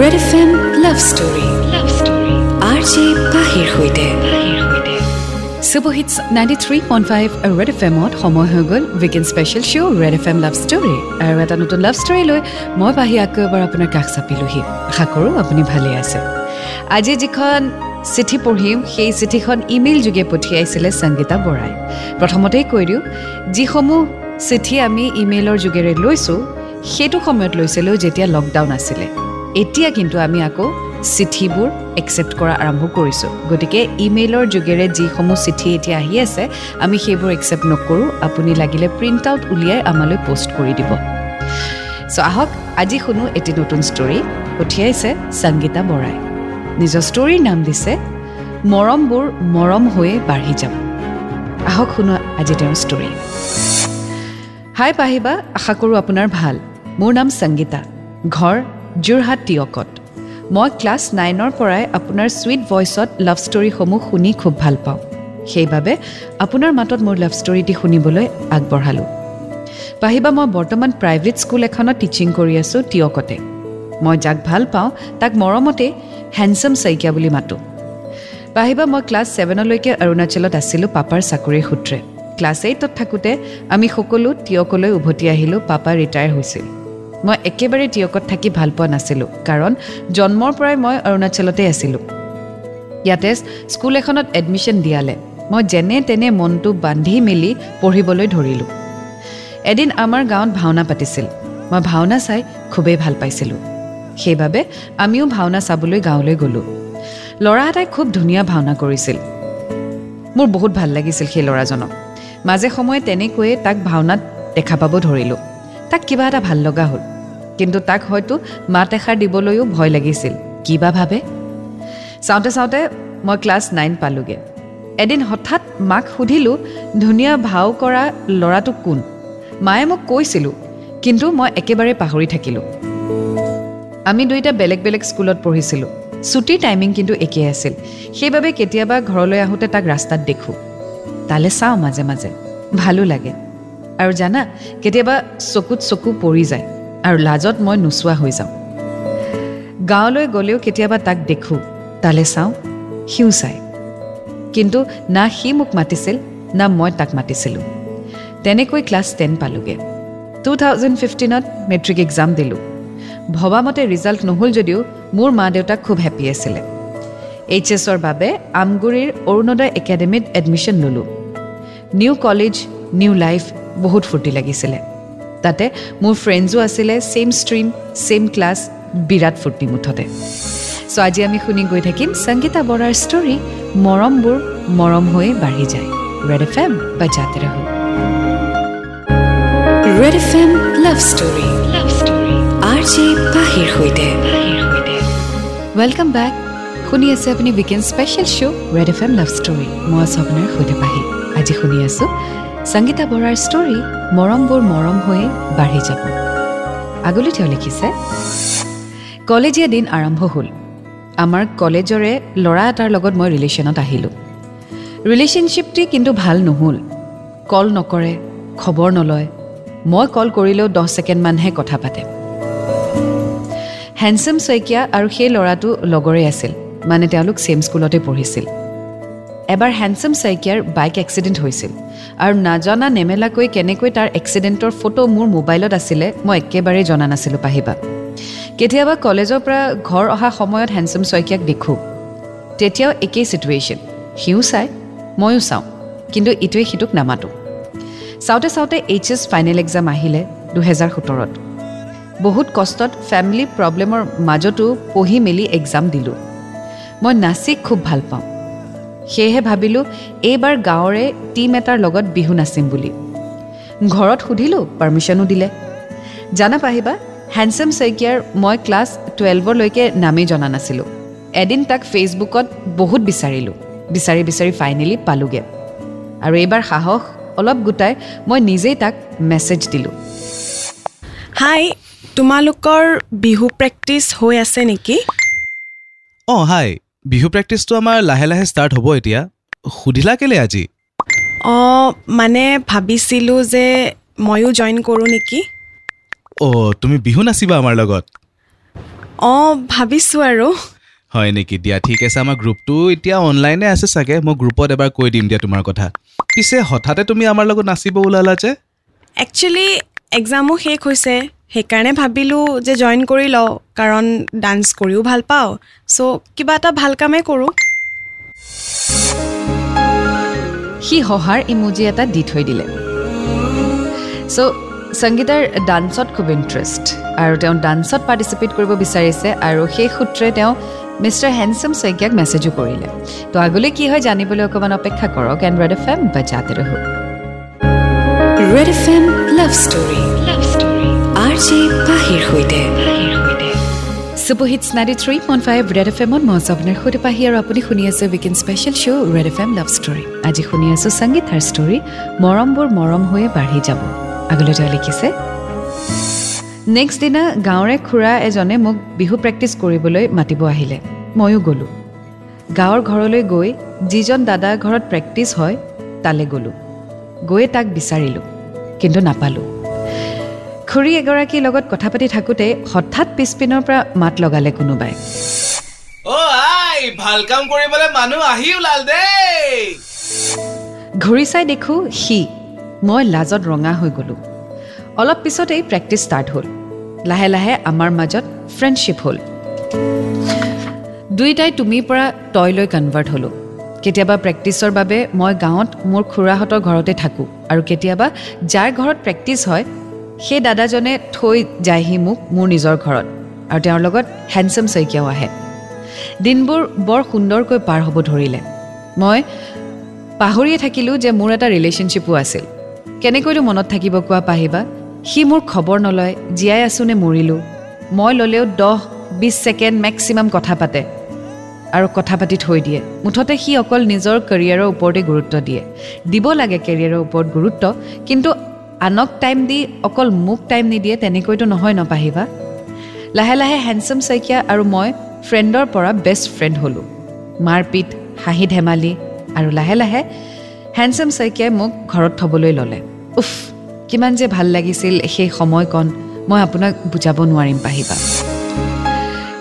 Red F M Love Story Love Story R J পাহিৰ সৈতে superhits ninety three point five Red F এমত সময় হৈ গ'ল weekend special show' Red F M Love Story আৰু এটা নতুন লাভ ষ্টৰী লৈ মই পাহি আকৌ এবাৰ আপোনাৰ কাষ চাপিলোহি। আশা কৰোঁ আপুনি ভালেই আছে। আজি যিখন চিঠি পঢ়িম সেই চিঠিখন ইমেইল যোগে পঠিয়াইছিলে সংগীতা বৰাই। প্ৰথমতেই কৈ দিওঁ যিসমূহ চিঠি আমি ইমেইলৰ যোগেৰে লৈছোঁ সেইটো সময়ত লৈছিলোঁ যেতিয়া লকডাউন আছিলে। এতিয়া কিন্তু আমি আকৌ চিঠিবোৰ একচেপ্ট কৰা আৰম্ভ কৰিছোঁ। গতিকে ইমেইলৰ যোগেৰে যিসমূহ চিঠি এতিয়া আহি আছে আমি সেইবোৰ একচেপ্ট নকৰোঁ। আপুনি লাগিলে প্ৰিণ্ট আউট উলিয়াই আমালৈ পষ্ট কৰি দিব। চ' আহক আজি শুনো এটি নতুন ষ্টৰী পঠিয়াইছে সংগীতা বৰাই। নিজৰ ষ্টৰীৰ নাম দিছে মৰমবোৰ মৰম হৈয়ে বাঢ়ি যাব। আহক শুনো আজি তেওঁৰ ষ্টৰী হাই পাহিবা আশা কৰোঁ আপোনাৰ ভাল। মোৰ নাম সংগীতা। ঘৰ যোৰহাট টিয়কত মই ক্লাছ নাইনৰ পৰাই আপোনাৰ ছুইট ভইচত লাভ ষ্টৰীসমূহ শুনি খুব ভাল পাওঁ। সেইবাবে আপোনাৰ মাতত মোৰ লাভ ষ্টৰীটি শুনিবলৈ আগবঢ়ালোঁ। পাহিবা মই বৰ্তমান প্ৰাইভেট স্কুল এখনত টিচিং কৰি আছোঁ টিয়কতে মই যাক ভাল পাওঁ তাক মৰমতে হেণ্ডচাম শইকীয়া বুলি মাতোঁ। পাহিবা মই ক্লাছ ছেভেনলৈকে অৰুণাচলত আছিলোঁ পাপাৰ চাকৰিৰ সূত্ৰে। ক্লাছ এইটত থাকোঁতে আমি সকলো টিয়কলৈ উভতি আহিলোঁ পাপা ৰিটায়াৰ হৈছিল। মই একেবাৰে টিয়কত থাকি ভাল পোৱা নাছিলোঁ কাৰণ জন্মৰ পৰাই মই অৰুণাচলতে আছিলোঁ। ইয়াতে স্কুল এখনত এডমিশ্যন দিয়ালে। মই যেনে তেনে মনটো বান্ধি মেলি পঢ়িবলৈ ধৰিলোঁ। এদিন আমাৰ গাঁৱত ভাওনা পাতিছিল। মই ভাওনা চাই খুবেই ভাল পাইছিলোঁ। সেইবাবে আমিও ভাওনা চাবলৈ গাঁৱলৈ গ'লোঁ। ল'ৰা এটাই খুব ধুনীয়া ভাওনা কৰিছিল। মোৰ বহুত ভাল লাগিছিল সেই ল'ৰাজনক। মাজে সময়ে তেনেকৈয়ে তাক ভাওনাত দেখা পাব ধৰিলোঁ। তাক কিবা এটা ভাল লগা হ'ল। কিন্তু তাক হয়তো মাত এষাৰ দিবলৈও ভয় লাগিছিল। কি বা ভাবে? চাওঁতে চাওঁতে মই ক্লাছ নাইন পালোঁগৈ। এদিন হঠাৎ মাক সুধিলোঁ ধুনীয়া ভাও কৰা ল'ৰাটো কোন? মায়ে মোক কৈছিলোঁ কিন্তু মই একেবাৰে পাহৰি থাকিলোঁ। আমি দুয়োটা বেলেগ বেলেগ স্কুলত পঢ়িছিলোঁ। ছুটিৰ টাইমিং কিন্তু একেই আছিল। সেইবাবে কেতিয়াবা ঘৰলৈ আহোঁতে তাক ৰাস্তাত দেখোঁ। তালৈ চাওঁ মাজে মাজে। ভালো লাগে। আৰু জানা কেতিয়াবা চকুত চকু পৰি যায় আৰু লাজত মই নোচোৱা হৈ যাওঁ। গাঁৱলৈ গ'লেও কেতিয়াবা তাক দেখোঁ তালৈ চাওঁ সিও চায়। কিন্তু না সি মোক মাতিছিল না মই তাক মাতিছিলোঁ। তেনেকৈ ক্লাছ টেন পালোঁগৈ। টু থাউজেণ্ড ফিফটিনত মেট্ৰিক এক্সাম দিলোঁ। ভবামতে ৰিজাল্ট নহ'ল যদিও মোৰ মা দেউতাক খুব হেপ্পী আছিলে। এইচ এছৰ বাবে আমগুৰিৰ অৰুণোদয় একাডেমীত এডমিশ্যন ল'লোঁ। নিউ কলেজ নিউ লাইফ বহুত ফূৰ্তি লাগিছিলে। তাতে মোৰ ফ্ৰেণ্ডছো আছিলে ছেইম ষ্ট্ৰীম ছেইম ক্লাছ বিৰাট ফূৰ্তি মুঠতে। চ' আজি আমি শুনি গৈ থাকিম সংগীতা বৰাৰ ষ্টৰী মৰমবোৰ মৰম হৈয়ে বাঢ়ি যায়। ৰেড এফ এম বা জাতে ৰাহো Red F M Love Story Love Story R J পাহিৰ সৈতে ৱেলকাম বেক শুনি আছে আপুনি weekend special show' Red F M Love Story মই আছোঁ আপোনাৰ সৈতে পাহি। আজি শুনি আছোঁ সংগীতা বৰাৰ ষ্টৰী মৰমবোৰ মৰম হৈয়ে বাঢ়ি যাব। আগলৈ তেওঁ লিখিছে কলেজীয়া দিন আৰম্ভ হ'ল। আমাৰ কলেজৰে ল'ৰা এটাৰ লগত মই ৰিলেশ্যনত আহিলোঁ। ৰিলেশ্যনশ্বিপটি কিন্তু ভাল নহ'ল। কল নকৰে খবৰ নলয়। মই কল কৰিলেও দহ ছেকেণ্ডমানহে কথা পাতে। হেণ্ডচাম শইকীয়া আৰু সেই ল'ৰাটো লগৰে আছিল। মানে তেওঁলোক ছেইম স্কুলতে পঢ়িছিল। এবাৰ হেণ্ডচাম শইকীয়াৰ বাইক এক্সিডেণ্ট হৈছিল। আৰু নাজনা নেমেলাকৈ কেনেকৈ তাৰ এক্সিডেণ্টৰ ফটো মোৰ মোবাইলত আছিলে মই একেবাৰেই জনা নাছিলোঁ পাহিবা। কেতিয়াবা কলেজৰ পৰা ঘৰ অহা সময়ত হেণ্ডচাম শইকীয়াক দেখোঁ। তেতিয়াও একেই চিটুৱেশ্যন সিও চায় ময়ো চাওঁ কিন্তু ইটোৱে সিটোক নামাতোঁ। চাওঁতে চাওঁতে এইচ এছ ফাইনেল এক্সাম আহিলে দুহেজাৰ সোতৰত। বহুত কষ্টত ফেমিলি প্ৰব্লেমৰ মাজতো পঢ়ি মেলি এক্সাম দিলোঁ। মই নাচি খুব ভাল পাওঁ। সেয়েহে ভাবিলোঁ এইবাৰ গাঁৱৰে টীম এটাৰ লগত বিহু নাচিম বুলি। ঘৰত সুধিলোঁ পাৰ্মিশ্যনো দিলে। জানা পাহিবা হেণ্ডচাম শইকীয়াৰ মই ক্লাছ টুৱেলভলৈকে নামেই জনা নাছিলোঁ। এদিন তাক ফেচবুকত বহুত বিচাৰিলোঁ। বিচাৰি বিচাৰি ফাইনেলি পালোঁগৈ। আৰু এইবাৰ সাহস অলপ গোটাই মই নিজেই তাক মেছেজ দিলোঁ। হাই তোমালোকৰ বিহু প্ৰেক্টিচ হৈ আছে নেকি? অঁ হাই। বিহু প্ৰেক্টিচটো আমাৰ লাহে লাহে ষ্টাৰ্ট হ'ব এতিয়া। সুধিলা কেলে আজি? অঁ মানে ভাবিছিলোঁ যে ময়ো জইন কৰোঁ নেকি? অ' তুমি বিহু নাচিবা আমাৰ লগত। অঁ ভাবিছোঁ আৰু। হয় নেকি? দিয়া ঠিক আছে আমাৰ গ্ৰুপটো এতিয়া অনলাইনে আছে চাগে। মই গ্ৰুপত এবাৰ কৈ দিম দিয়া তোমাৰ কথা। পিছে হঠাতে তুমি আমাৰ লগত নাচিব ওলালা যে? একচুৱেলি এক্সামো শেষ হৈছে। সেইকাৰণে ভাবিলোঁ যে জইন কৰি লওঁ কাৰণ ডান্স কৰিও ভাল পাওঁ। চ' কিবা এটা ভাল কামেই কৰোঁ। সি সহাৰ ইমুজি এটা দি থৈ দিলে। চ' সংগীতাৰ ডান্সত খুব ইণ্টাৰেষ্ট আৰু তেওঁ ডান্সত পাৰ্টিচিপেট কৰিব বিচাৰিছে আৰু সেই সূত্ৰে তেওঁ মিষ্টাৰ হেণ্ডছম শইকীয়াক মেছেজো কৰিলে। তো আগলৈ কি হয় জানিবলৈ অকণমান অপেক্ষা কৰক এণ্ড ৰেড এফ এম বাজাতে ৰহো Red F M Love Story Love Story R J পাহিৰ সৈতে superhits ninety three point five Red F এমত মই আপোনাৰ সৈতে পাহি আৰু আপুনি শুনি আছে weekend special show' Red F M Love Story আজি শুনি আছোঁ সংগীতাৰ ষ্টৰী মৰমবোৰ মৰম হৈয়ে বাঢ়ি যাব। আগলৈ তেওঁ লিখিছে নেক্সট দিনা গাঁৱৰে খুৰা এজনে মোক বিহু প্ৰেক্টিছ কৰিবলৈ মাতিব আহিলে। ময়ো গ'লোঁ। গাঁৱৰ ঘৰলৈ গৈ যিজন দাদা ঘৰত প্ৰেক্টিছ হয় তালৈ গ'লোঁ। গৈয়ে তাক বিচাৰিলোঁ কিন্তু নাপালোঁ। খুৰী এগৰাকীৰ লগত কথা পাতি থাকোঁতে হঠাৎ পিছপিনৰ পৰা মাত লগালে কোনোবাই। ভাল কাম কৰিবলৈ মানুহ আহি ওলাল দেই। ঘূৰি চাই দেখোঁ সি মই লাজত ৰঙা হৈ গ'লোঁ। অলপ পিছতেই প্ৰেক্টিছ ষ্টাৰ্ট হ'ল। লাহে লাহে আমাৰ মাজত ফ্ৰেণ্ডশ্বিপ হ'ল। দুয়োটাই তুমিৰ পৰা তইলৈ কনভাৰ্ট হ'লোঁ। কেতিয়াবা প্ৰেক্টিছৰ বাবে মই গাঁৱত মোৰ খুৰাহঁতৰ ঘৰতে থাকোঁ আৰু কেতিয়াবা যাৰ ঘৰত প্ৰেক্টিছ হয় সেই দাদাজনে থৈ যায়হি মোক মোৰ নিজৰ ঘৰত আৰু তেওঁৰ লগত হেণ্ডছম শইকীয়াও আহে। দিনবোৰ বৰ সুন্দৰকৈ পাৰ হ'ব ধৰিলে। মই পাহৰিয়ে থাকিলোঁ যে মোৰ এটা ৰিলেশ্যনশ্বিপো আছিল। কেনেকৈনো মনত থাকিব কোৱা পাহিবা? সি মোৰ খবৰ নলয় জীয়াই আছোঁ নে মৰিলোঁ। মই ল'লেও দহ বিছ ছেকেণ্ড মেক্সিমাম কথা পাতে আৰু কথা পাতি থৈ দিয়ে। মুঠতে সি অকল নিজৰ কেৰিয়াৰৰ ওপৰতে গুৰুত্ব দিয়ে। দিব লাগে কেৰিয়াৰৰ ওপৰত গুৰুত্ব কিন্তু আনক টাইম দি অকল মোক টাইম নিদিয়ে তেনেকৈতো নহয় নপাহিবা লাহে লাহে হেণ্ডছম শইকীয়া আৰু মই ফ্ৰেণ্ডৰ পৰা বেষ্ট ফ্ৰেণ্ড হ'লোঁ। মাৰপিট হাঁহি ধেমালি আৰু লাহে লাহে হেণ্ডছম শইকীয়াই মোক ঘৰত থ'বলৈ ল'লে। উফ কিমান যে ভাল লাগিছিল সেই সময়কণ মই আপোনাক বুজাব নোৱাৰিম পাহিবা।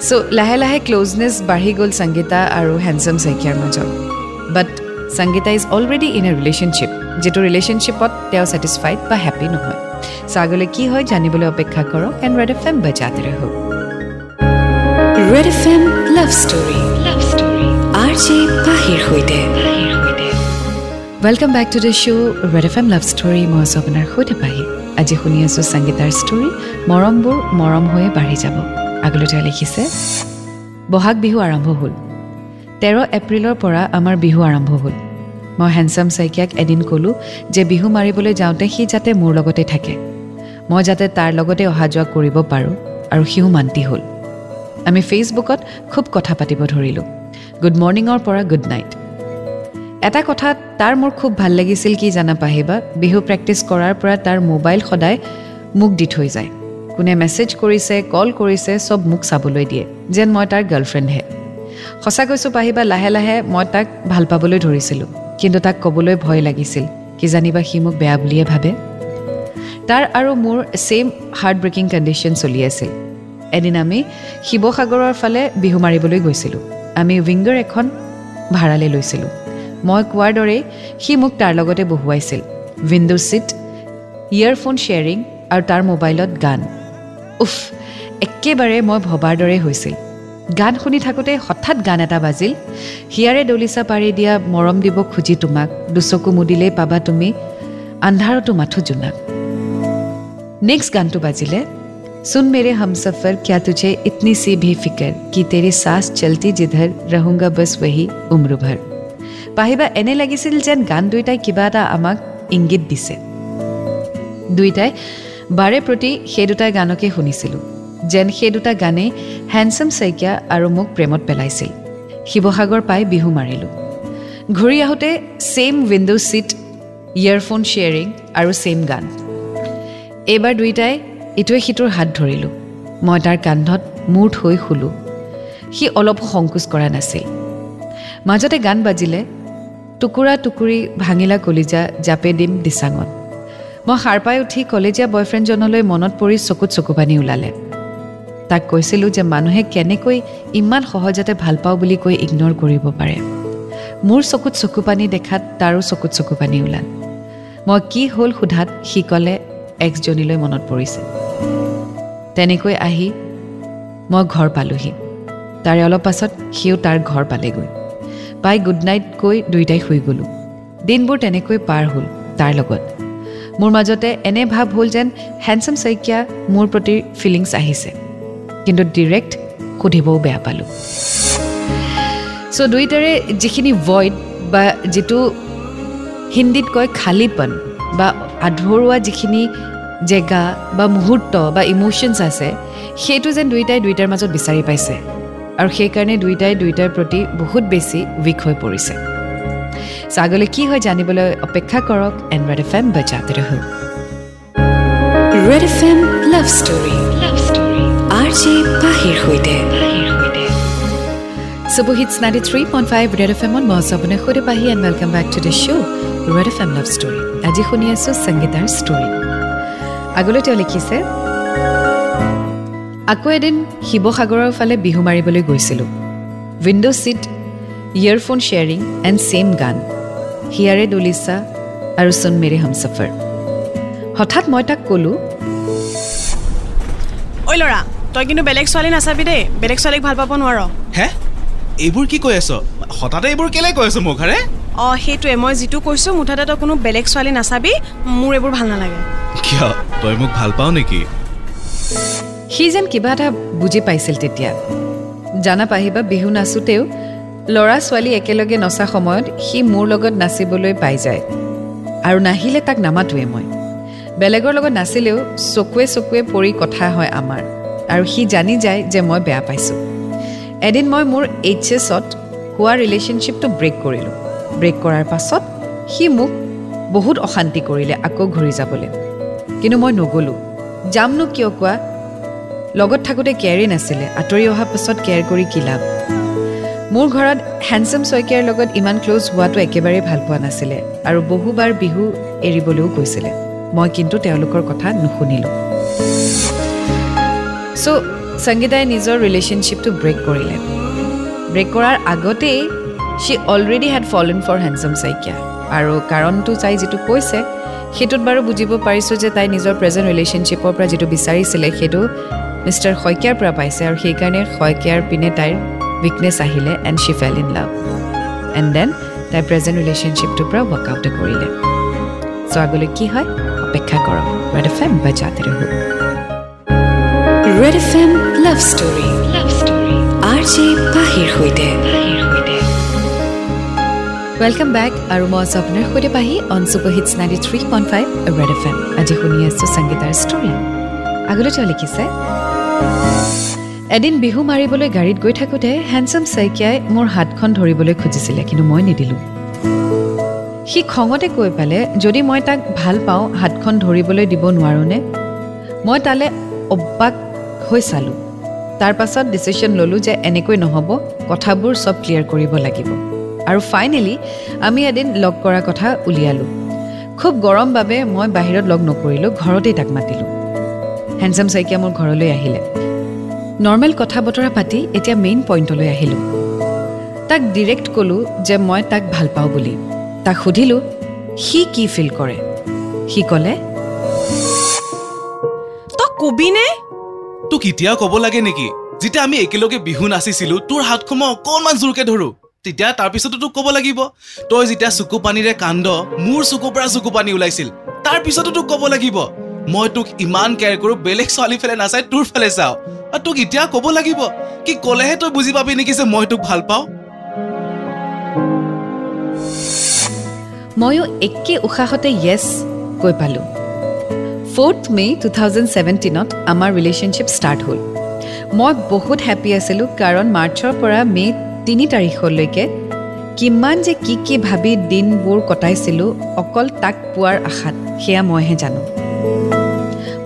চ' লাহে লাহে ক্ল'জনেছ বাঢ়ি গ'ল সংগীতা আৰু হেণ্ডছম শইকীয়াৰ মাজত। But Sangeeta is already in a relationship যিটো ৰিলেশ্যনশ্বিপত তেওঁ ছেটিছফাইড বা হেপ্পী নহয় চ' আগলৈ কি হয় জানিবলৈ অপেক্ষা কৰক এণ্ড ৰেড এফ এম বজাতে ৰহক Red F M Love Story Love Story R J পাহিৰ সৈতে welcome back to the show' Red F M Love Story মই আছোঁ আপোনাৰ সৈতে পাহি আজি শুনি আছোঁ সংগীতাৰ ষ্টৰী মৰমবোৰ মৰম হৈয়ে বাঢ়ি যাব আগলৈ তেওঁ লিখিছে বহাগ বিহু আৰম্ভ হ'ল তেৰ এপ্ৰিলৰ পৰা আমাৰ বিহু আৰম্ভ হ'ল মই হেণ্ডছাম শইকীয়াক এদিন ক'লোঁ যে বিহু মাৰিবলৈ যাওঁতে সি যাতে মোৰ লগতে থাকে। মই যাতে তাৰ লগতে অহা যোৱা কৰিব পাৰোঁ আৰু সিও মান্তি হ'ল। আমি ফেচবুকত খুব কথা পাতিব ধৰিলোঁ। গুড মৰ্ণিঙৰ পৰা গুড নাইট এটা কথা তাৰ মোৰ খুব ভাল লাগিছিল কি জানা পাহিবা? বিহু প্ৰেক্টিছ কৰাৰ পৰা তাৰ মোবাইল সদায় মোক দি থৈ যায়। কোনে মেছেজ কৰিছে কল কৰিছে চব মোক চাবলৈ দিয়ে যেন মই তাৰ গাৰ্লফ্ৰেণ্ডহে সঁচা কৈছোঁ পাহিবা লাহে লাহে মই তাক ভাল পাবলৈ ধৰিছিলোঁ। কিন্তু তাক ক'বলৈ ভয় লাগিছিল। কিজানিবা সি মোক বেয়া বুলিয়ে ভাবে? তাৰ আৰু মোৰ ছেইম হাৰ্ট ব্ৰেকিং কণ্ডিশ্যন চলি আছিল। এদিন আমি শিৱসাগৰৰ ফালে বিহু মাৰিবলৈ গৈছিলোঁ। আমি উইংগাৰ এখন ভাড়ালৈ লৈছিলোঁ। মই কোৱাৰ দৰেই সি মোক তাৰ লগতে বহুৱাইছিল। উইণ্ডো ছিট ইয়েৰফোন শ্বেয়াৰিং আৰু তাৰ মোবাইলত গান। উফ একেবাৰে মই ভবাৰ দৰে হৈছিল। গান শুনি থাকোঁতে হঠাৎ গান এটা বাজিল হিয়াৰে দলিচা পাৰি দিয়া মৰম দিব খুজি তোমাক দুচকু মুদিলেই পাবা তুমি আন্ধাৰতো মাথো জোনাক নেক্সট গানটো বাজিলে सुन मेरे हम सफ़र क्या तुझे इतनी सी भी फिक्र कि तेरी सांस चलती जिधर रहूंगा बस वही उम्र भर পাহিবা এনে লাগিছিল যেন গান দুয়োটাই কিবা এটা আমাক ইংগিত দিছে দুয়োটাই বাৰে প্ৰতি সেই দুটা গানকে শুনিছিলোঁ যেন সেই দুটা গানেই হেণ্ডছম শইকীয়া আৰু মোক প্ৰেমত পেলাইছিল। শিৱসাগৰ পাই বিহু মাৰিলোঁ। ঘূৰি আহোঁতে same window seat earphone sharing আৰু ছেইম গান। এইবাৰ দুয়োটাই ইটোৱে সিটোৰ হাত ধৰিলোঁ। মই তাৰ কান্ধত মূৰ থৈ শুলোঁ। সি অলপো সংকোচ কৰা নাছিল। মাজতে গান বাজিলে টুকুৰা টুকুৰি ভাঙিলা কলিজা জাপে দিম দিচাঙত মই সাৰ পাই উঠি কলেজীয়া বয়ফ্ৰেণ্ডজনলৈ মনত পৰি চকুত চকু পানী ওলালে। তাক কৈছিলোঁ যে মানুহে কেনেকৈ ইমান সহজতে ভাল পাওঁ বুলি কৈ ইগন'ৰ কৰিব পাৰে। মোৰ চকুত চকু পানী দেখাত তাৰো চকুত চকু পানী ওলাল। মই কি হ'ল সোধাত সি ক'লে এক্সজনীলৈ মনত পৰিছে। তেনেকৈ আহি মই ঘৰ পালোহি। তাৰে অলপ পাছত সিও তাৰ ঘৰ পালেগৈ। পাই গুড নাইট কৈ দুয়োটাই শুই গ'লোঁ। দিনবোৰ তেনেকৈ পাৰ হ'ল তাৰ লগত। মোৰ মাজতে এনে ভাৱ হ'ল যেন হেণ্ডচাম শইকীয়া মোৰ প্ৰতি ফিলিংছ আহিছে। কিন্তু ডিৰেক্ট সুধিবও বেয়া পালোঁ। চ' দুয়োটাৰে যিখিনি ভইড বা যিটো হিন্দীত কয় খালীপন বা আধৰুৱা যিখিনি জেগা বা মুহূৰ্ত বা ইম'শ্যনছ আছে সেইটো যেন দুয়োটাই দুয়োটাৰ মাজত বিচাৰি পাইছে আৰু সেইকাৰণে দুয়োটাই দুয়োটাৰ প্ৰতি বহুত বেছি উইক হৈ পৰিছে। চ' আগলৈ কি হয় জানিবলৈ অপেক্ষা কৰক এণ্ড ৰেড এফ এম বজাতে Red F M Love Story R J পাহিৰ সৈতে। Ninety three point five Red F এমত মই সৈতে Pahi and welcome back to the show' Red F M Love Story আজি শুনি সংগীতাৰ ষ্টৰী আগলৈ তেওঁ লিখিছে আকৌ এদিন শিৱসাগৰৰ ফালে বিহু মাৰিবলৈ গৈছিলোঁ। Window' seat earphone sharing and same গান। হিয়াৰে দলিচা আৰু চোন মেৰে হমচফৰ হঠাৎ মই তাক ক'লোঁ ঐ ল'ৰা তই কিন্তু বেলেগ ছোৱালী নাচাবি দেই। বেলেগ ছোৱালীক ভাল পাব নোৱাৰ। হে? এইবোৰ কি কৈ আছ? হঠাতে এইবোৰ কেলে কৈ আছ মোক আৰে অঁ সেইটোৱে। মই যিটো কৈছোঁ মুঠতে তই কোনো বেলেগ ছোৱালী নাচাবি। মোৰ এইবোৰ ভাল নালাগে। কিয়? তই মোক ভাল পাৱ নেকি? সি যেন কিবা এটা বুজি পাইছিল তেতিয়া। জানা পাহিবা বিহু নাচোঁতেও ল'ৰা ছোৱালী একেলগে নচা সময়ত সি মোৰ লগত নাচিবলৈ পাই যায়। আৰু নাহিলে তাক নামাতোৱে মই। বেলেগৰ লগত নাচিলেও চকুৱে চকুৱে পৰি কথা হয় আমাৰ। আৰু সি জানি যায় যে মই বেয়া পাইছোঁ। এদিন মই মোৰ এইচ এছত হোৱা ৰিলেশ্যনশ্বিপটো ব্ৰেক কৰিলোঁ। ব্ৰেক কৰাৰ পাছত সি মোক বহুত অশান্তি কৰিলে আকৌ ঘূৰি যাবলৈ। কিন্তু মই নগ'লোঁ। যামনো কিয় কোৱা? লগত থাকোঁতে কেয়াৰেই নাছিলে। আঁতৰি অহাৰ পাছত কেয়াৰ কৰি কি লাভ? মোৰ ঘৰত হেণ্ডচাম শইকীয়াৰ লগত ইমান ক্ল'জ হোৱাটো একেবাৰেই ভাল পোৱা নাছিলে। আৰু বহুবাৰ বিহু এৰিবলৈও কৈছিলে মই কিন্তু তেওঁলোকৰ কথা নুশুনিলোঁ। চ' সংগীতাই নিজৰ ৰিলেশ্যনশ্বিপটো ব্ৰেক কৰিলে ব্ৰেক কৰাৰ আগতেই she already had fallen for handsome Saikia আৰু কাৰণটো তাই যিটো কৈছে সেইটোত বাৰু বুজিব পাৰিছোঁ যে তাই নিজৰ প্ৰেজেণ্ট ৰিলেশ্যনশ্বিপৰ পৰা যিটো বিচাৰিছিলে সেইটো মিষ্টাৰ শইকীয়াৰ পৰা পাইছে আৰু সেইকাৰণে শইকীয়াৰ পিনে তাইৰ উইকনেছ আহিলে and she fell in love and then তাইৰ প্ৰেজেণ্ট ৰিলেশ্যনশ্বিপটোৰ পৰা ৱৰ্কআউটে কৰিলে চ' আগলৈ কি হয় অপেক্ষা কৰক বাজাতে ৰহো Red F M Love Story Love Story R J পাহিৰ সৈতে ৱেলকাম বেক আৰু মই আছোঁ আপোনাৰ সৈতে পাহি on super hits ninety three point five Red FM M আজি শুনি আছোঁ সংগীতাৰ ষ্টৰী আগলৈ তেওঁ লিখিছে এদিন বিহু মাৰিবলৈ গাড়ীত গৈ থাকোঁতে হেণ্ডচাম শইকীয়াই মোৰ হাতখন ধৰিবলৈ খুজিছিলে কিন্তু মই নিদিলোঁ। সি খঙতে কৈ পালে যদি মই তাক ভাল পাওঁ হাতখন ধৰিবলৈ দিব নোৱাৰোঁনে মই তালৈ অবাক হৈ চালোঁ। তাৰ পাছত ডিচিশ্যন ল'লোঁ যে এনেকৈ নহ'ব কথাবোৰ চব ক্লিয়াৰ কৰিব লাগিব। আৰু ফাইনেলি আমি এদিন লগ কৰা কথা উলিয়ালোঁ। খুব গৰম বাবে মই বাহিৰত লগ নকৰিলোঁ ঘৰতেই তাক মাতিলোঁ। হেণ্ডচাম শইকীয়া মোৰ ঘৰলৈ আহিলে। নৰ্মেল কথা বতৰা পাতি এতিয়া মেইন পইণ্টলৈ আহিলোঁ। তাক ডিৰেক্ট ক'লোঁ যে মই তাক ভাল পাওঁ বুলি। তাক সুধিলোঁ সি কি ফিল কৰে? সি ক'লে তই কবিনে তোক এতিয়াও ক'ব লাগে নেকি? যেতিয়া আমি একেলগে বিহু নাচিছিলো তোৰ হাতখন মই অকণমান জোৰকে ধৰো। তেতিয়া তাৰপিছতো তোক ক'ব লাগিব। তই যেতিয়া চকু পানীৰে কান্দ মোৰ চকুৰ পৰা চকু পানী ওলাইছিল তাৰপিছতো তোক ক'ব লাগিব। মই তোক ইমান কেয়াৰ কৰো বেলেগ ছোৱালী ফালে নাচাই তোৰ ফালে চাওঁ। আৰু তোক এতিয়া ক'ব লাগিব কি ক'লেহে তই বুজি পাবি নেকি যে মই তোক ভাল পাওঁ? ময়ো একে উশাহতে য়েছ কৈ পালোঁ। ফ'ৰ্থ মে' টু থাউজেণ্ড ছেভেণ্টিনত আমাৰ ৰিলেশ্যনশ্বিপ ষ্টাৰ্ট হ'ল। মই বহুত হেপ্পী আছিলোঁ কাৰণ মাৰ্চৰ পৰা মে' তিনি তাৰিখলৈকে কিমান যে কি কি ভাবি দিনবোৰ কটাইছিলোঁ অকল তাক পোৱাৰ আশাত সেয়া মইহে জানো।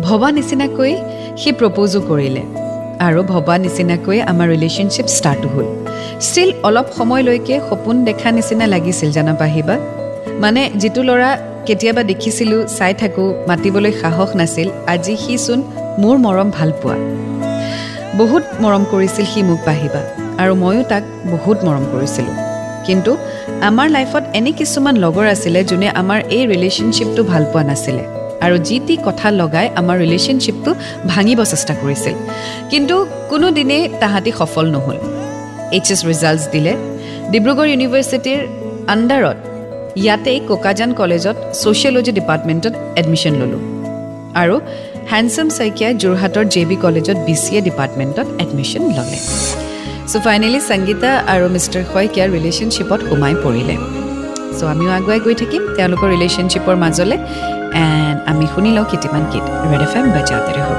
ভবা নিচিনাকৈ সি প্ৰপ'জো কৰিলে আৰু ভবা নিচিনাকৈ আমাৰ ৰিলেশ্যনশ্বিপ ষ্টাৰ্টো হ'ল। ষ্টিল অলপ সময়লৈকে সপোন দেখা নিচিনা লাগিছিল জানা পাহিবা? মানে যিটো ল'ৰা কেতিয়াবা দেখিছিলোঁ চাই থাকোঁ মাতিবলৈ সাহস নাছিল আজি সিচোন মোৰ মৰম ভাল পোৱা। বহুত মৰম কৰিছিল সি মোক পাহিবা আৰু ময়ো তাক বহুত মৰম কৰিছিলোঁ। কিন্তু আমাৰ লাইফত এনে কিছুমান লগৰ আছিলে যোনে আমাৰ এই ৰিলেশ্যনশ্বিপটো ভাল পোৱা নাছিলে আৰু যি টি কথা লগাই আমাৰ ৰিলেশ্যনশ্বিপটো ভাঙিব চেষ্টা কৰিছিল। কিন্তু কোনোদিনেই তাহাঁতি সফল নহ'ল। এইচ এছ ৰিজাল্টছ দিলে। ডিব্ৰুগড় ইউনিভাৰ্চিটিৰ আণ্ডাৰত ইয়াতেই কোকাজান কলেজত ছ'চিয়লজি ডিপাৰ্টমেণ্টত এডমিশ্যন ল'লোঁ। আৰু হেণ্ডছম শইকীয়াই যোৰহাটৰ জে বি কলেজত বি চি এ ডিপাৰ্টমেণ্টত এডমিশ্যন ল'লে। চ' ফাইনেলি সংগীতা আৰু মিষ্টাৰ শইকীয়াৰ ৰিলেশ্যনশ্বিপত সোমাই পৰিলে। চ' আমিও আগুৱাই গৈ থাকিম তেওঁলোকৰ ৰিলেশ্যনশ্বিপৰ মাজলৈ। এণ্ড আমি শুনি লওঁ কেইটামান গীত। ৰেড এফ এম বাজাতে ৰহো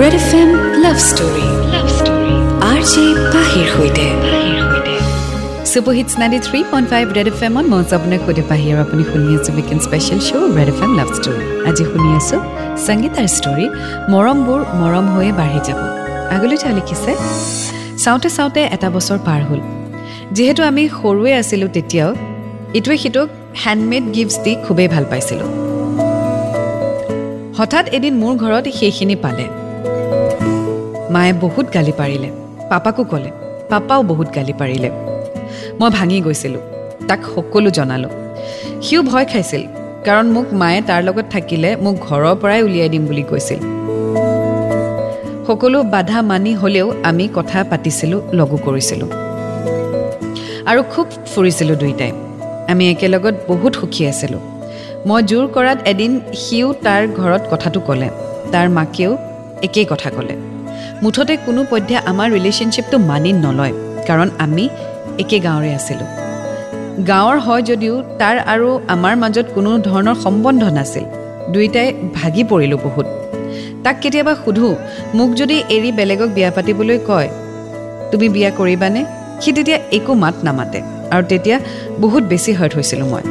Red F M love story love story R J পাহিৰ সৈতে। Super hits ninety three point five Red F এমত মই আপোনাক সুধি পাহি আৰু আপুনি শুনি আছোঁ weekend special show' Red F M love story আজি শুনি আছোঁ সংগীতাৰ ষ্টৰী মৰমবোৰ মৰম হৈয়ে বাঢ়ি যাব। আগলৈ তেওঁ লিখিছে চাওঁতে চাওঁতে এটা বছৰ পাৰ হ'ল। যিহেতু আমি সৰুৱে আছিলোঁ তেতিয়াও ইটোৱে সিটোক হেণ্ডমেড গিফ্টছ দি খুবেই ভাল পাইছিলোঁ। হঠাৎ এদিন মোৰ ঘৰত সেইখিনি পালে। মায়ে বহুত গালি পাৰিলে। পাপাকো ক'লে। পাপাও বহুত গালি পাৰিলে। মই ভাঙি গৈছিলোঁ। তাক সকলো জনালোঁ। সিও ভয় খাইছিল কাৰণ মোক মায়ে তাৰ লগত থাকিলে মোক ঘৰৰ পৰাই উলিয়াই দিম বুলি কৈছিল। সকলো বাধা মানি হ'লেও আমি কথা পাতিছিলোঁ লগো কৰিছিলোঁ। আৰু খুব ফুৰিছিলোঁ দুয়োটাই আমি একেলগত বহুত সুখী আছিলোঁ। মই জোৰ কৰাত এদিন সিও তাৰ ঘৰত কথাটো ক'লে। তাৰ মাকেও একেই কথা ক'লে। মুঠতে কোনো পধ্যে আমাৰ ৰিলেশ্যনশ্বিপটো মানি নলয় কাৰণ আমি একে গাঁৱৰে আছিলোঁ। গাঁৱৰ হয় যদিও তাৰ আৰু আমাৰ মাজত কোনো ধৰণৰ সম্বন্ধ নাছিল। দুয়োটাই ভাগি পৰিলোঁ বহুত। তাক কেতিয়াবা সোধোঁ মোক যদি এৰি বেলেগক বিয়া পাতিবলৈ কয় তুমি বিয়া কৰিবানে? সি তেতিয়া একো মাত নামাতে আৰু তেতিয়া বহুত বেছি হাৰ্ট হৈছিলোঁ মই।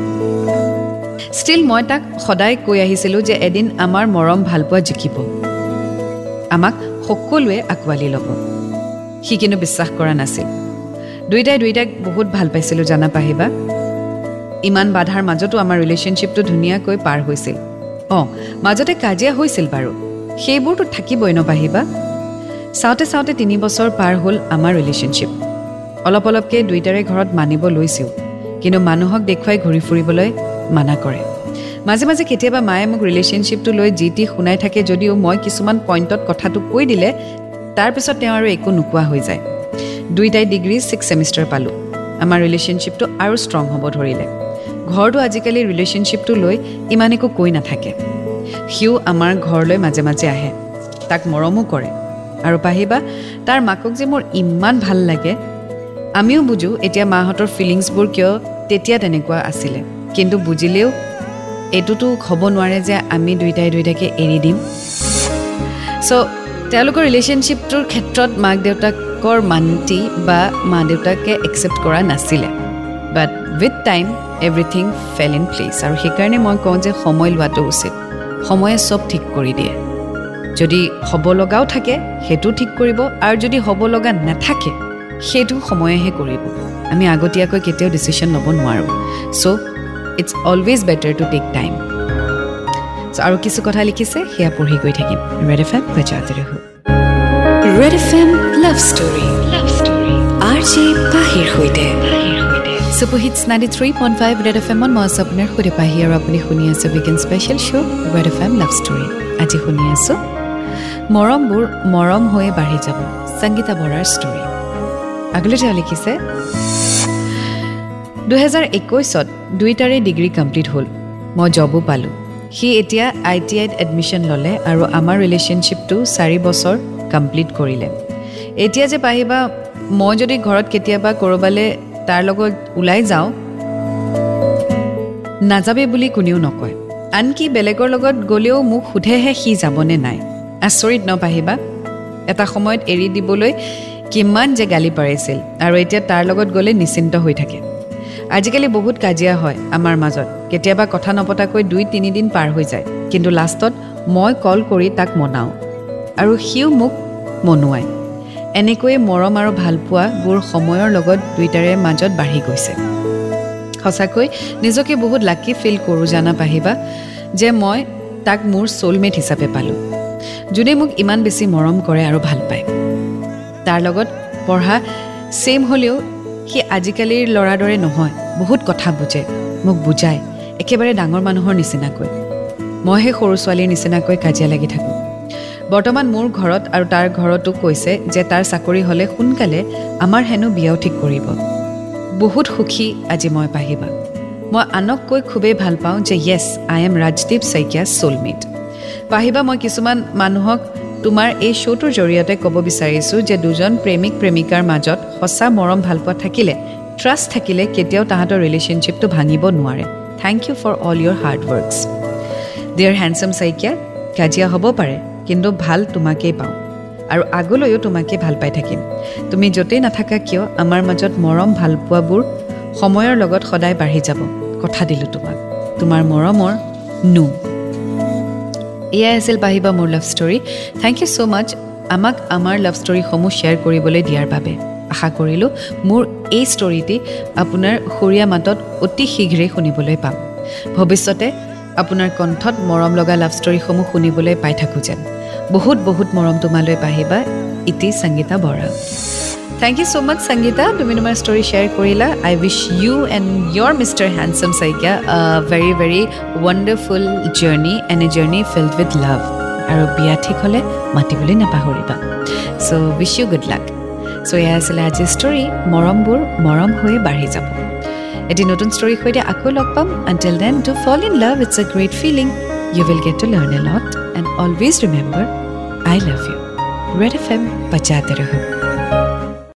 ষ্টিল মই তাক সদায় কৈ আহিছিলোঁ যে এদিন আমাৰ মৰম ভালপোৱা জিকিব। আমাক সকলোৱে আঁকোৱালি ল'ব। সি কিন্তু বিশ্বাস কৰা নাছিল। দুয়োটাই দুয়োটাক বহুত ভাল পাইছিলোঁ জানা পাহিবা ইমান বাধাৰ মাজতো আমাৰ ৰিলেশ্যনশ্বিপটো ধুনীয়াকৈ পাৰ হৈছিল। অঁ মাজতে কাজিয়া হৈছিল বাৰু। সেইবোৰতো থাকিবই নপাহিবা চাওঁতে চাওঁতে তিনি বছৰ পাৰ হ'ল আমাৰ ৰিলেশ্যনশ্বিপ অলপ অলপকৈ দুয়োটাৰে ঘৰত মানিব লৈছোঁ। কিন্তু মানুহক দেখুৱাই ঘূৰি ফুৰিবলৈ মানা কৰে। মাজে মাজে কেতিয়াবা মায়ে মোক ৰিলেশ্যনশ্বিপটো লৈ যি টি শুনাই থাকে যদিও মই কিছুমান পইণ্টত কথাটো কৈ দিলে তাৰপিছত তেওঁ আৰু একো নোকোৱা হৈ যায়। দুইটাই ডিগ্ৰী ছিক্স ছেমিষ্টাৰ পালোঁ। আমাৰ ৰিলেশ্যনশ্বিপটো আৰু ষ্ট্ৰং হ'ব ধৰিলে। ঘৰটো আজিকালি ৰিলেশ্যনশ্বিপটো লৈ ইমান একো কৈ নাথাকে। সিও আমাৰ ঘৰলৈ মাজে মাজে আহে। তাক মৰমো কৰে। আৰু পাহিবা তাৰ মাকক যে মোৰ ইমান ভাল লাগে আমিও বুজোঁ এতিয়া মাহঁতৰ ফিলিংছবোৰ কিয় তেতিয়া তেনেকুৱা আছিলে। কিন্তু বুজিলেও এইটোতো হ'ব নোৱাৰে যে আমি দুয়োটাই দুয়োটাকে এৰি দিম। চ' তেওঁলোকৰ ৰিলেশ্যনশ্বিপটোৰ ক্ষেত্ৰত মাক দেউতাকৰ মান্তি বা মা দেউতাকে একচেপ্ট কৰা নাছিলে। But with time everything fell in place আৰু সেইকাৰণে মই কওঁ যে সময় লোৱাটো উচিত। সময়ে চব ঠিক কৰি দিয়ে। যদি হ'ব লগাও থাকে সেইটো ঠিক কৰিব আৰু যদি হ'ব লগা নাথাকে সেইটো সময়েহে কৰিব। আমি আগতীয়াকৈ কেতিয়াও ডিচিশ্যন ল'ব নোৱাৰোঁ। So' it's always better to take time আৰু কিছু কথা লিখিছে সেয়া পঢ়ি গৈ থাকিম। ৰেড এফ এম বজাতে ৰহো Red F M love story love story R J পাহিৰ সৈতে super hits ninety three point five Red F এমত মই আছোঁ আপোনাৰ সুধি পাহি আৰু আপুনি শুনি আছে weekend special show' Red F M love story আজি শুনি আছোঁ মৰমবোৰ মৰম হৈয়ে বাঢ়ি যাব সংগীতা বৰাৰ ষ্টৰী আগলৈ তেওঁ লিখিছে দুহেজাৰ একৈছত দুইটাৰে ডিগ্ৰী কমপ্লিট হ'ল মই জবো পালোঁ। সি এতিয়া আই টি আইত এডমিশ্যন ল'লে আৰু আমাৰ ৰিলেশ্যনশ্বিপটো চাৰি বছৰ কমপ্লিট কৰিলে। এতিয়া যে পাহিবা মই যদি ঘৰত কেতিয়াবা ক'ৰবালৈ তাৰ লগত ওলাই যাওঁ নাযাবে বুলি কোনেও নকয়। আনকি বেলেগৰ লগত গ'লেও মোক সোধেহে সি যাবনে নাই। আচৰিত নপাহিবা এটা সময়ত এৰি দিবলৈ কিমান যে গালি পাৰিছিল আৰু এতিয়া তাৰ লগত গ'লে নিশ্চিন্ত হৈ থাকে। আজিকালি বহুত কাজিয়া হয় আমাৰ মাজত। কেতিয়াবা কথা নপতাকৈ দুই তিনিদিন পাৰ হৈ যায়। কিন্তু লাষ্টত মই কল কৰি তাক মনাওঁ। আৰু সিও মোক মনোৱায়। এনেকৈয়ে মৰম আৰু ভালপোৱাবোৰ সময়ৰ লগত দুয়োটাৰে মাজত বাঢ়ি গৈছে। সঁচাকৈ নিজকে বহুত লাকি ফিল কৰোঁ জানা পাহিবা যে মই তাক মোৰ চ'লমেট হিচাপে পালোঁ। যোনে মোক ইমান বেছি মৰম কৰে আৰু ভাল পায়। তাৰ লগত পঢ়া ছেইম হ'লেও সি আজিকালিৰ ল'ৰাৰ দৰে নহয় বহুত কথা বুজে মোক বুজায় একেবাৰে ডাঙৰ মানুহৰ নিচিনাকৈ। মই সেই সৰু ছোৱালীৰ নিচিনাকৈ কাজিয়া লাগি থাকোঁ। বৰ্তমান মোৰ ঘৰত আৰু তাৰ ঘৰতো কৈছে যে তাৰ চাকৰি হ'লে সোনকালে আমাৰ হেনো বিয়াও ঠিক কৰিব। বহুত সুখী আজি মই পাহিবা। মই আনক কৈ খুবেই ভাল পাওঁ যে yes I am Rajdeep Saikia soulmate পাহিবা মই কিছুমান মানুহক তোমাৰ এই শ্ব'টোৰ জৰিয়তে ক'ব বিচাৰিছোঁ যে দুজন প্ৰেমিক প্ৰেমিকাৰ মাজত সঁচা মৰম ভালপোৱা থাকিলে ট্ৰাষ্ট থাকিলে কেতিয়াও তাহাঁতৰ ৰিলেশ্যনশ্বিপটো ভাঙিব নোৱাৰে। Thank you for all your hard works dear Handsome Saikia কাজিয়া হ'ব পাৰে। কিন্তু ভাল তোমাকেই পাওঁ। আৰু আগলৈও তোমাকে ভাল পাই থাকিম। তুমি য'তেই নাথাকা কিয় আমাৰ মাজত মৰম ভালপোৱাবোৰ সময়ৰ লগত সদায় বাঢ়ি যাব কথা দিলোঁ তোমাক। তোমাৰ মৰমৰ নো। এয়াই আছিল বাহিবা মোৰ love story thank you so' much আমাক আমাৰ লাভ ষ্টৰীসমূহ শ্বেয়াৰ কৰিবলৈ দিয়াৰ বাবে। আশা কৰিলোঁ মোৰ এই ষ্টৰিটি আপোনাৰ সৰীয়া মাতত অতি শীঘ্ৰেই শুনিবলৈ পাম। ভৱিষ্যতে আপোনাৰ কণ্ঠত মৰম লগা লাভ ষ্টৰীসমূহ শুনিবলৈ পাই থাকোঁ যেন। বহুত বহুত মৰম তোমালৈ পাহিবা ইটি Sangeeta Bora. Thank you so' much Sangeeta. তুমি তোমাৰ ষ্টৰি শ্বেয়াৰ কৰিলা। I wish you and your mister Handsome Saikia very very wonderful journey and a journey filled with love আৰু বিয়া ঠিক হ'লে মাতিবলৈ নাপাহৰিবা। So' wish you good luck so' এয়া আছিলে আজিৰ ষ্টৰি মৰমবোৰ মৰম হৈয়ে বাঢ়ি যাব। এটি নতুন ষ্টৰীৰ সৈতে আকৌ লগ পাম। Until then to fall in love it's a great feeling you will get to learn a lot and always remember I love you Red F M বজাতে ৰহ